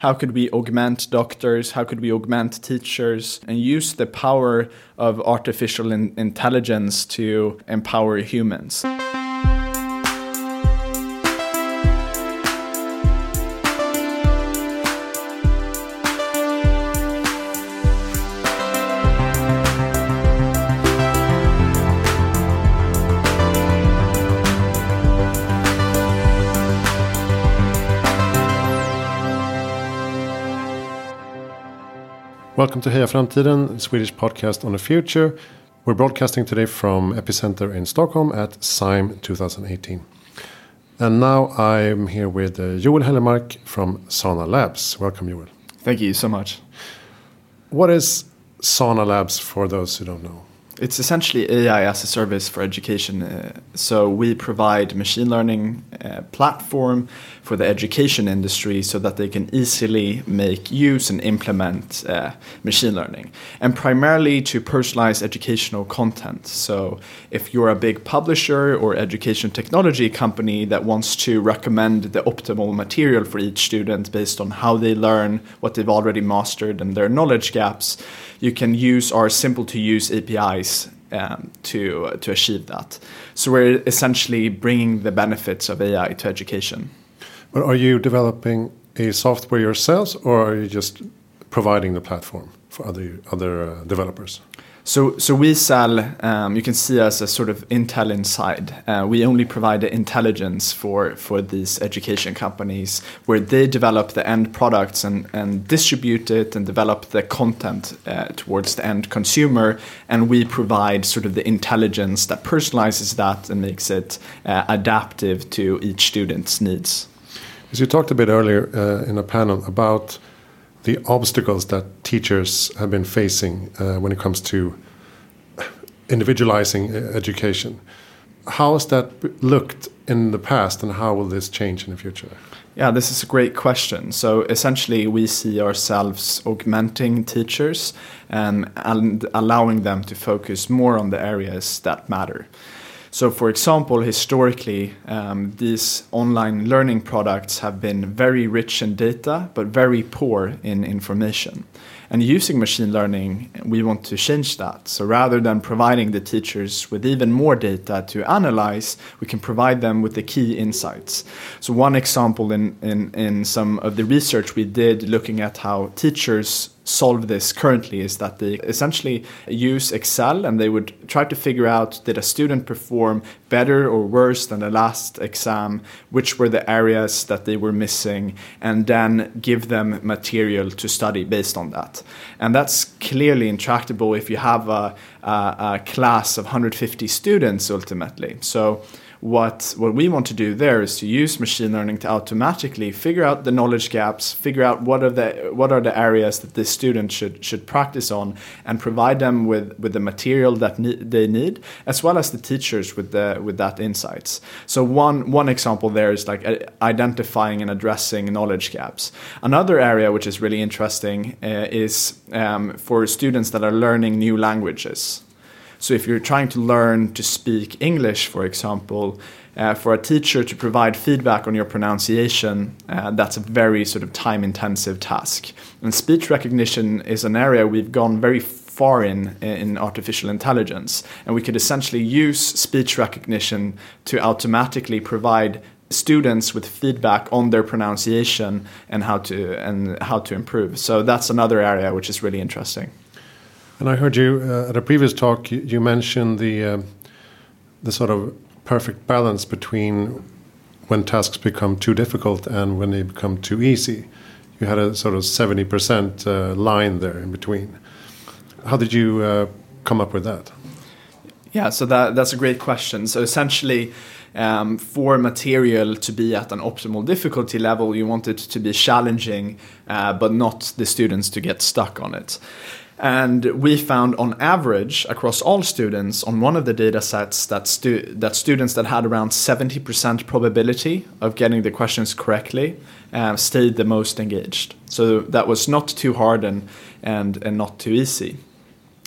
How could we augment doctors? How could we augment teachers and use the power of artificial in- intelligence to empower humans? Welcome to Heja Framtiden, Swedish podcast on the future. We're broadcasting today from Epicenter in Stockholm at SIME 2018. And now I'm here with uh, Joel Hellermark from Sana Labs. Welcome, Joel. Thank you so much. What is Sana Labs for those who don't know? It's essentially AI as a service for education. Uh, so we provide machine learning uh, platform for the education industry so that they can easily make use and implement uh, machine learning and primarily to personalize educational content. So if you're a big publisher or education technology company that wants to recommend the optimal material for each student based on how they learn, what they've already mastered and their knowledge gaps, you can use our simple to use APIs um, to to achieve that. So we're essentially bringing the benefits of AI to education. But are you developing a software yourselves, or are you just providing the platform for other other uh, developers? So, so we sell. Um, you can see us as sort of Intel inside. Uh, we only provide the intelligence for for these education companies, where they develop the end products and and distribute it and develop the content uh, towards the end consumer, and we provide sort of the intelligence that personalizes that and makes it uh, adaptive to each student's needs. As you talked a bit earlier uh, in a panel about the obstacles that teachers have been facing uh, when it comes to individualizing uh, education. How has that looked in the past, and how will this change in the future? Yeah, this is a great question. So essentially, we see ourselves augmenting teachers and, and allowing them to focus more on the areas that matter. So, for example, historically, um, these online learning products have been very rich in data, but very poor in information. And using machine learning, we want to change that. So rather than providing the teachers with even more data to analyze, we can provide them with the key insights. So one example in, in, in some of the research we did looking at how teachers solve this currently is that they essentially use Excel and they would try to figure out did a student perform better or worse than the last exam, which were the areas that they were missing, and then give them material to study based on that. And that's clearly intractable if you have a, a, a class of 150 students ultimately. So what what we want to do there is to use machine learning to automatically figure out the knowledge gaps, figure out what are the what are the areas that the student should should practice on, and provide them with with the material that ne- they need, as well as the teachers with the with that insights. So one one example there is like identifying and addressing knowledge gaps. Another area which is really interesting uh, is um, for students that are learning new languages. So if you're trying to learn to speak English, for example, uh, for a teacher to provide feedback on your pronunciation, uh, that's a very sort of time intensive task. And speech recognition is an area we've gone very far in in artificial intelligence. And we could essentially use speech recognition to automatically provide students with feedback on their pronunciation and how to and how to improve. So that's another area which is really interesting. And I heard you uh, at a previous talk. You, you mentioned the uh, the sort of perfect balance between when tasks become too difficult and when they become too easy. You had a sort of seventy percent uh, line there in between. How did you uh, come up with that? Yeah, so that that's a great question. So essentially. Um, for material to be at an optimal difficulty level, you want it to be challenging, uh, but not the students to get stuck on it. And we found on average across all students on one of the data sets that, stu that students that had around 70% probability of getting the questions correctly uh, stayed the most engaged. So that was not too hard and, and, and not too easy.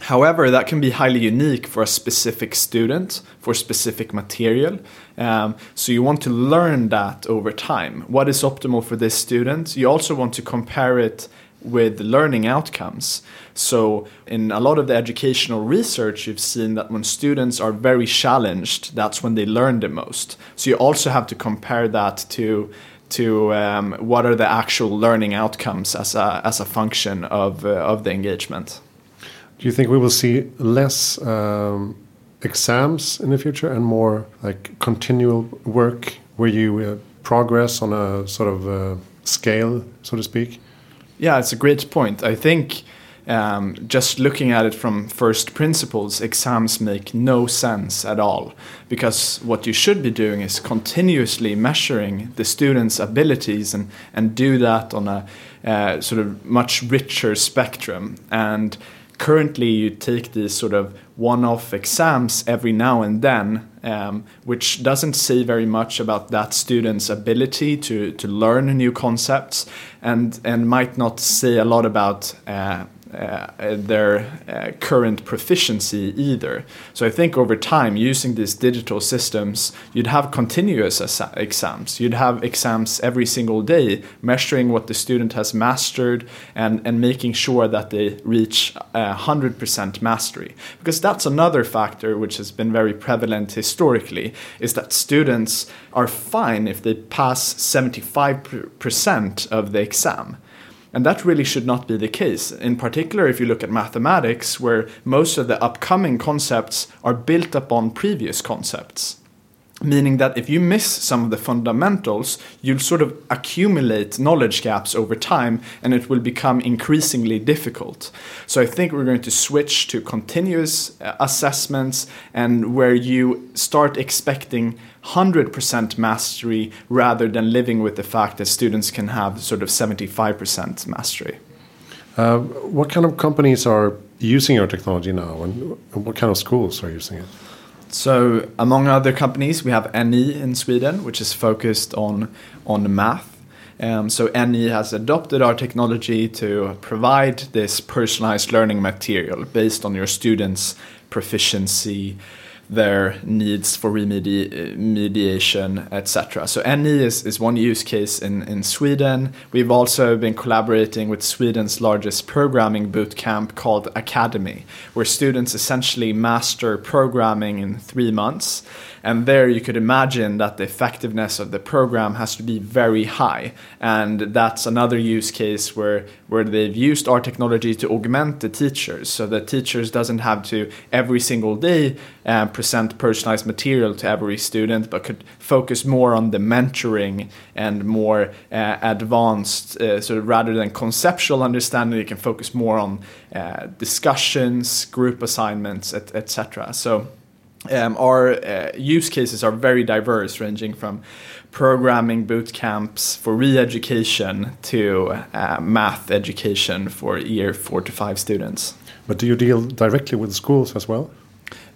However, that can be highly unique for a specific student, for specific material. Um, so you want to learn that over time. What is optimal for this student? You also want to compare it with learning outcomes. So, in a lot of the educational research, you've seen that when students are very challenged, that's when they learn the most. So, you also have to compare that to to um, what are the actual learning outcomes as a as a function of uh, of the engagement. Do you think we will see less um, exams in the future and more like continual work where you uh, progress on a sort of uh, scale, so to speak? Yeah, it's a great point. I think um, just looking at it from first principles, exams make no sense at all. Because what you should be doing is continuously measuring the students' abilities and, and do that on a uh, sort of much richer spectrum. And currently you take these sort of one-off exams every now and then, um, which doesn't say very much about that student's ability to, to learn new concepts and, and might not say a lot about uh, uh, their uh, current proficiency either. So I think over time, using these digital systems, you'd have continuous exams. You'd have exams every single day, measuring what the student has mastered and, and making sure that they reach uh, 100% mastery. Because that's another factor which has been very prevalent historically, is that students are fine if they pass 75% of the exam. And that really should not be the case. In particular, if you look at mathematics, where most of the upcoming concepts are built upon previous concepts. Meaning that if you miss some of the fundamentals, you'll sort of accumulate knowledge gaps over time and it will become increasingly difficult. So I think we're going to switch to continuous uh, assessments and where you start expecting 100% mastery rather than living with the fact that students can have sort of 75% mastery. Uh, what kind of companies are using your technology now and what kind of schools are using it? So, among other companies, we have NE in Sweden, which is focused on on math. Um, so NE has adopted our technology to provide this personalized learning material based on your students' proficiency, their needs for remediation, etc. So NE is, is one use case in, in Sweden. We've also been collaborating with Sweden's largest programming bootcamp called Academy, where students essentially master programming in three months. And there you could imagine that the effectiveness of the program has to be very high. And that's another use case where, where they've used our technology to augment the teachers so that teachers doesn't have to every single day uh, present personalized material to every student, but could focus more on the mentoring and more uh, advanced, uh, sort of rather than conceptual understanding, you can focus more on uh, discussions, group assignments, etc. Et so um, our uh, use cases are very diverse, ranging from programming boot camps for re-education to uh, math education for year four to five students. But do you deal directly with schools as well?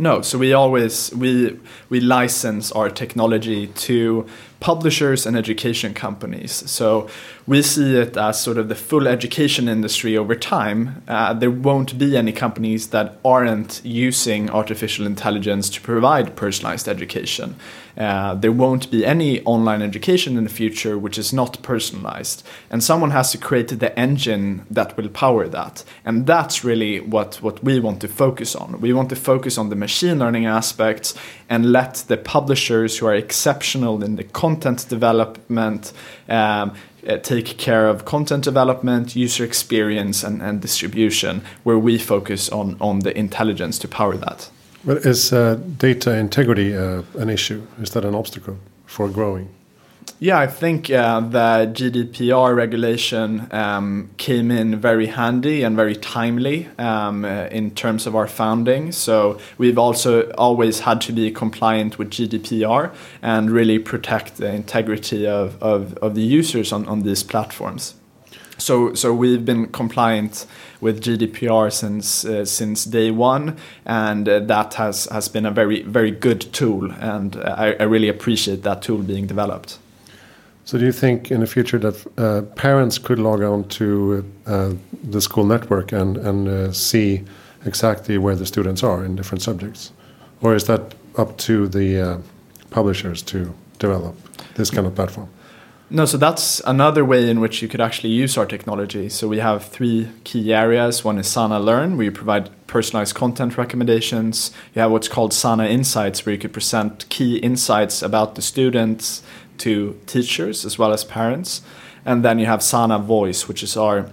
No, so we always we we license our technology to publishers and education companies. So we see it as sort of the full education industry over time. Uh, there won't be any companies that aren't using artificial intelligence to provide personalized education. Uh, there won't be any online education in the future which is not personalized. And someone has to create the engine that will power that. And that's really what, what we want to focus on. We want to focus on the machine learning aspects and let the publishers who are exceptional in the content development um, uh, take care of content development, user experience, and, and distribution, where we focus on, on the intelligence to power that. But is uh, data integrity uh, an issue? Is that an obstacle for growing? Yeah, I think uh, the GDPR regulation um, came in very handy and very timely um, uh, in terms of our founding. So we've also always had to be compliant with GDPR and really protect the integrity of, of, of the users on, on these platforms. So, so we've been compliant with GDPR since uh, since day one, and uh, that has has been a very very good tool, and I, I really appreciate that tool being developed. So, do you think in the future that uh, parents could log on to uh, the school network and and uh, see exactly where the students are in different subjects, or is that up to the uh, publishers to develop this kind of platform? No, so that's another way in which you could actually use our technology. So we have three key areas. One is Sana Learn, where you provide personalized content recommendations. You have what's called Sana Insights, where you could present key insights about the students to teachers as well as parents. And then you have Sana Voice, which is our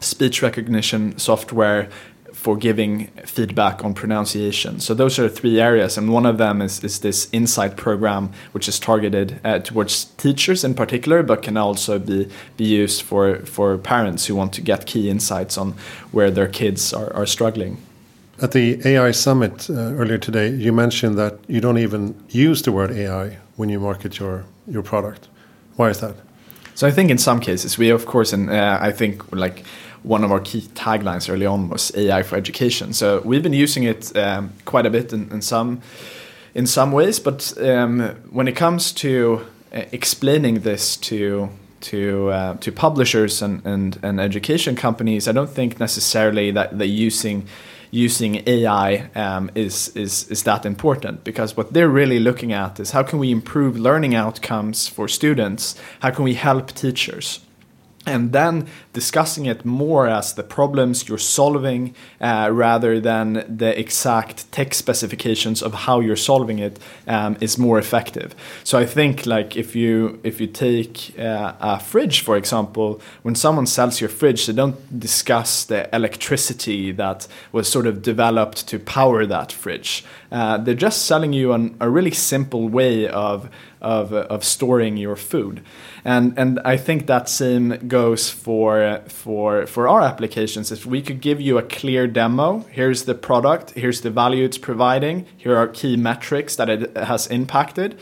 speech recognition software for giving feedback on pronunciation. So those are three areas, and one of them is, is this insight program, which is targeted uh, towards teachers in particular, but can also be, be used for, for parents who want to get key insights on where their kids are, are struggling. At the AI summit uh, earlier today, you mentioned that you don't even use the word AI when you market your, your product. Why is that? So I think in some cases we, of course, and uh, I think like one of our key taglines early on was AI for education. So we've been using it um, quite a bit in, in, some in some ways, but um, when it comes to uh, explaining this to to uh, to publishers and, and and education companies, I don't think necessarily that they're using using AI um, is, is, is that important because what they're really looking at is how can we improve learning outcomes for students? How can we help teachers? and then discussing it more as the problems you're solving uh, rather than the exact tech specifications of how you're solving it um, is more effective. So I think like if you if you take uh, a fridge for example, when someone sells your fridge, they don't discuss the electricity that was sort of developed to power that fridge. Uh, they're just selling you an, a really simple way of of, of storing your food. And, and I think that same goes for, for, for our applications. If we could give you a clear demo, here's the product, here's the value it's providing, here are key metrics that it has impacted,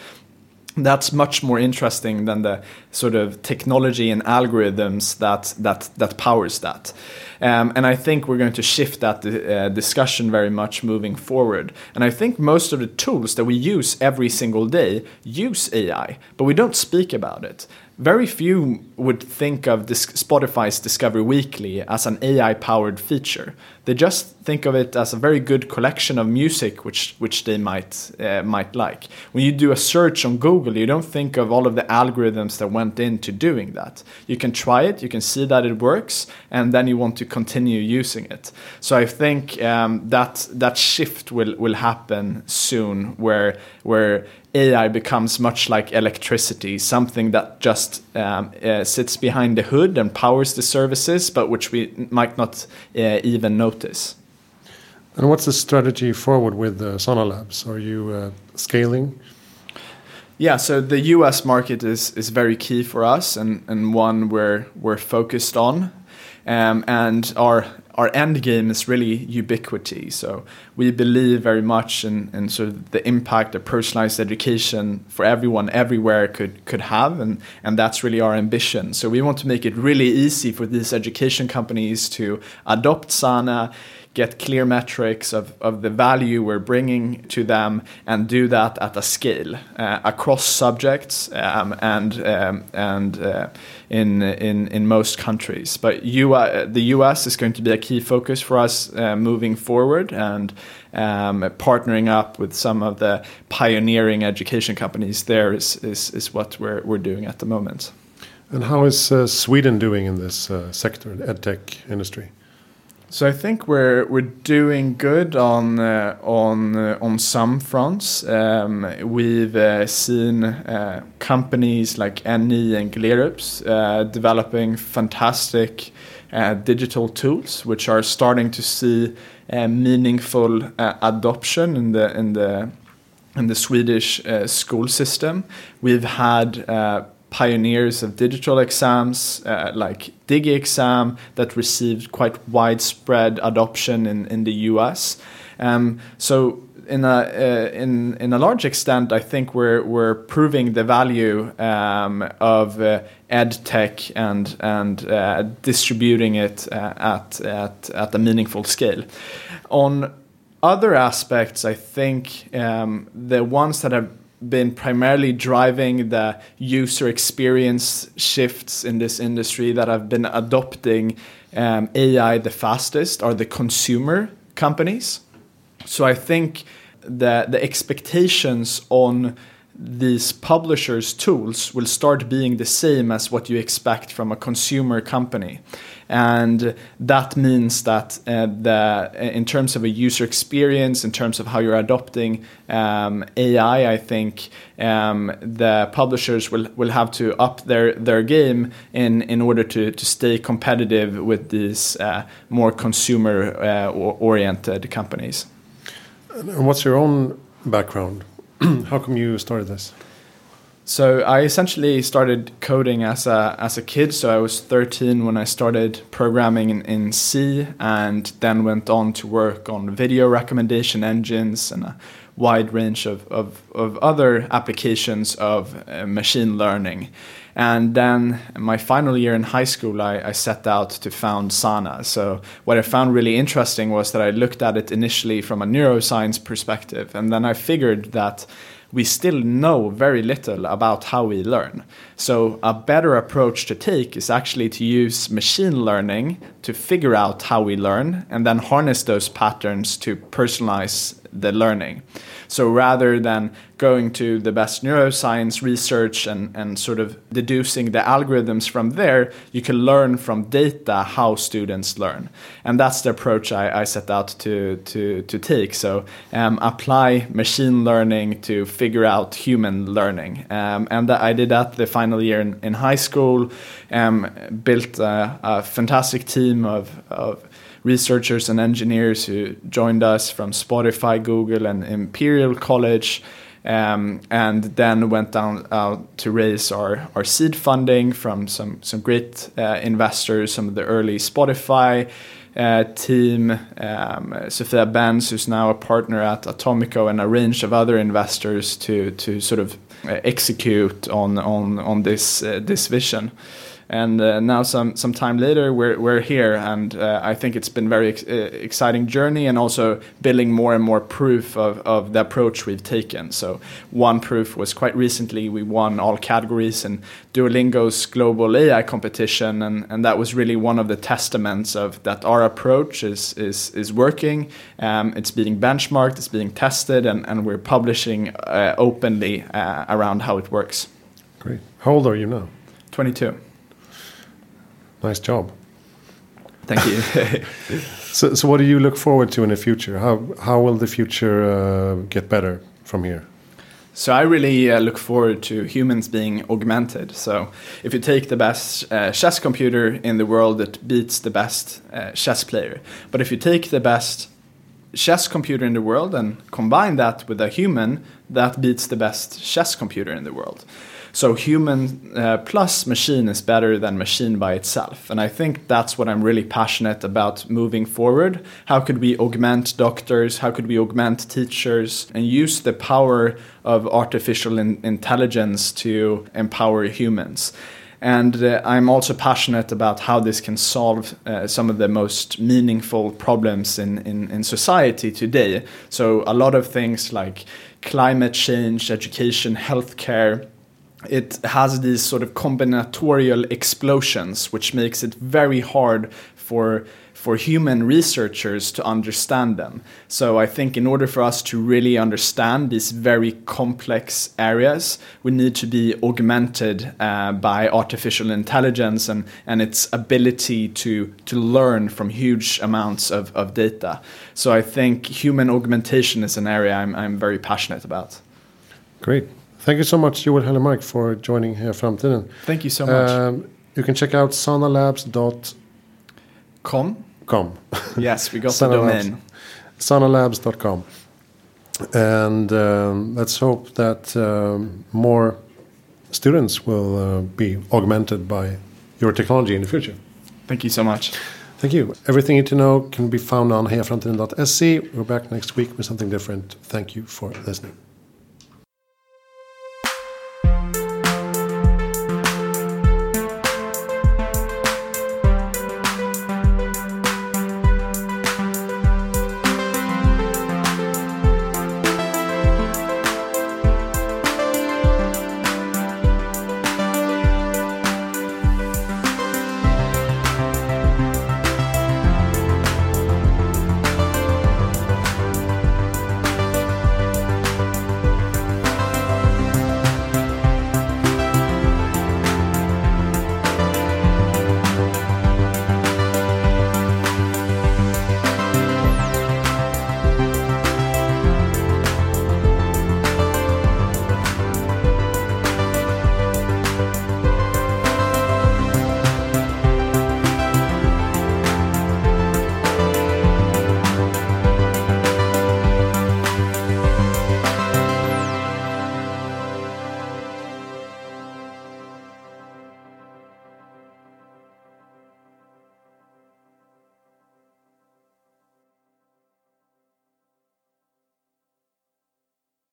that's much more interesting than the sort of technology and algorithms that that that powers that. Um, and I think we're going to shift that uh, discussion very much moving forward. And I think most of the tools that we use every single day use AI, but we don't speak about it very few would think of Spotify's Discover Weekly as an AI powered feature. They just think of it as a very good collection of music which, which they might, uh, might like. When you do a search on Google, you don't think of all of the algorithms that went into doing that. You can try it, you can see that it works, and then you want to continue using it. So I think um, that, that shift will, will happen soon where, where AI becomes much like electricity, something that just um, uh, sits behind the hood and powers the services, but which we might not uh, even notice. And what's the strategy forward with uh, Labs? Are you uh, scaling? Yeah, so the US market is, is very key for us and, and one we're, we're focused on. Um, and our our end game is really ubiquity. So we believe very much in, in sort of the impact that personalized education for everyone everywhere could could have, and and that's really our ambition. So we want to make it really easy for these education companies to adopt Sana get clear metrics of, of the value we're bringing to them and do that at a scale uh, across subjects um, and um, and uh, in in in most countries. But US, the US is going to be a key focus for us uh, moving forward and um, partnering up with some of the pioneering education companies there is is, is what we're we're doing at the moment. And how is uh, Sweden doing in this uh, sector, edtech industry? So I think we're we're doing good on uh, on uh, on some fronts. Um, we've uh, seen uh, companies like NE and Gleerups uh, developing fantastic digital tools, which are starting to see meaningful adoption in the in the in the Swedish school system. We've had pioneers of digital exams uh, like DigiExam that received quite widespread adoption in, in the US. Um, so in a uh, in in a large extent, I think we're we're proving the value um, of uh, ed tech and and uh, distributing it uh, at at at a meaningful scale. On other aspects, I think um, the ones that have been primarily driving the user experience shifts in this industry that have been adopting um, AI the fastest are the consumer companies. So I think that the expectations on these publishers' tools will start being the same as what you expect from a consumer company. And that means that uh, the, in terms of a user experience, in terms of how you're adopting um, AI, I think um, the publishers will, will have to up their, their game in, in order to, to stay competitive with these uh, more consumer uh, oriented companies. And what's your own background? How come you started this? So I essentially started coding as a as a kid. So I was 13 when I started programming in, in C, and then went on to work on video recommendation engines and a wide range of of, of other applications of uh, machine learning. And then my final year in high school, I, I, set out to found Sana. So what I found really interesting was that I looked at it initially from a neuroscience perspective, and then I figured that we still know very little about how we learn. So, a better approach to take is actually to use machine learning to figure out how we learn and then harness those patterns to personalize the learning. So rather than going to the best neuroscience research and, and sort of deducing the algorithms from there, you can learn from data how students learn. And that's the approach I, I set out to, to, to take. So um, apply machine learning to figure out human learning. Um, and I did that the final year in, in high school, um, built a, a fantastic team of, of researchers and engineers who joined us from Spotify, Google, and Imperial College. Um, and then went down out to raise our, our seed funding from some some great uh, investors, some of the early Spotify uh, team, um, Sophia Bendz, who's now a partner at Atomico, and a range of other investors to to sort of uh, execute on on on this uh, this vision and uh, now some some time later we're we're here. And uh, I think it's been very ex uh, exciting journey and also building more and more proof of, of the approach we've taken. So one proof was quite recently we won all categories in Duolingo's global AI competition. And, and that was really one of the testaments of that our approach is is is working. Um, it's being benchmarked it's being tested and, and we're publishing uh, openly uh, around how it works. Great. How old are you now? 22 Nice job. Thank you. so, so what do you look forward to in the future? How how will the future uh, get better from here? So I really uh, look forward to humans being augmented. So if you take the best uh, chess computer in the world, it beats the best uh, chess player. But if you take the best chess computer in the world and combine that with a human, that beats the best chess computer in the world. So human uh, plus machine is better than machine by itself. And I think that's what I'm really passionate about moving forward. How could we augment doctors? How could we augment teachers and use the power of artificial in intelligence to empower humans? And uh, I'm also passionate about how this can solve uh, some of the most meaningful problems in, in, in, society today. So, a lot of things like climate change, education, healthcare, it has these sort of combinatorial explosions, which makes it very hard for for human researchers to understand them. So I think in order for us to really understand these very complex areas, we need to be augmented uh, by artificial intelligence and, and its ability to, to learn from huge amounts of, of data. So I think human augmentation is an area I'm, I'm very passionate about. Great. Thank you so much, Joel Hellermark, for joining Heja Framtiden. Thank you so much. Um, you can check out sanalabs.com. Com. Yes, we got the domain. sanalabs.com. And um, let's hope that um, more students will uh, be augmented by your technology in the future. Thank you so much. Thank you. Everything you need to know can be found on hejaframtiden.se. We're back next week with something different. Thank you for listening.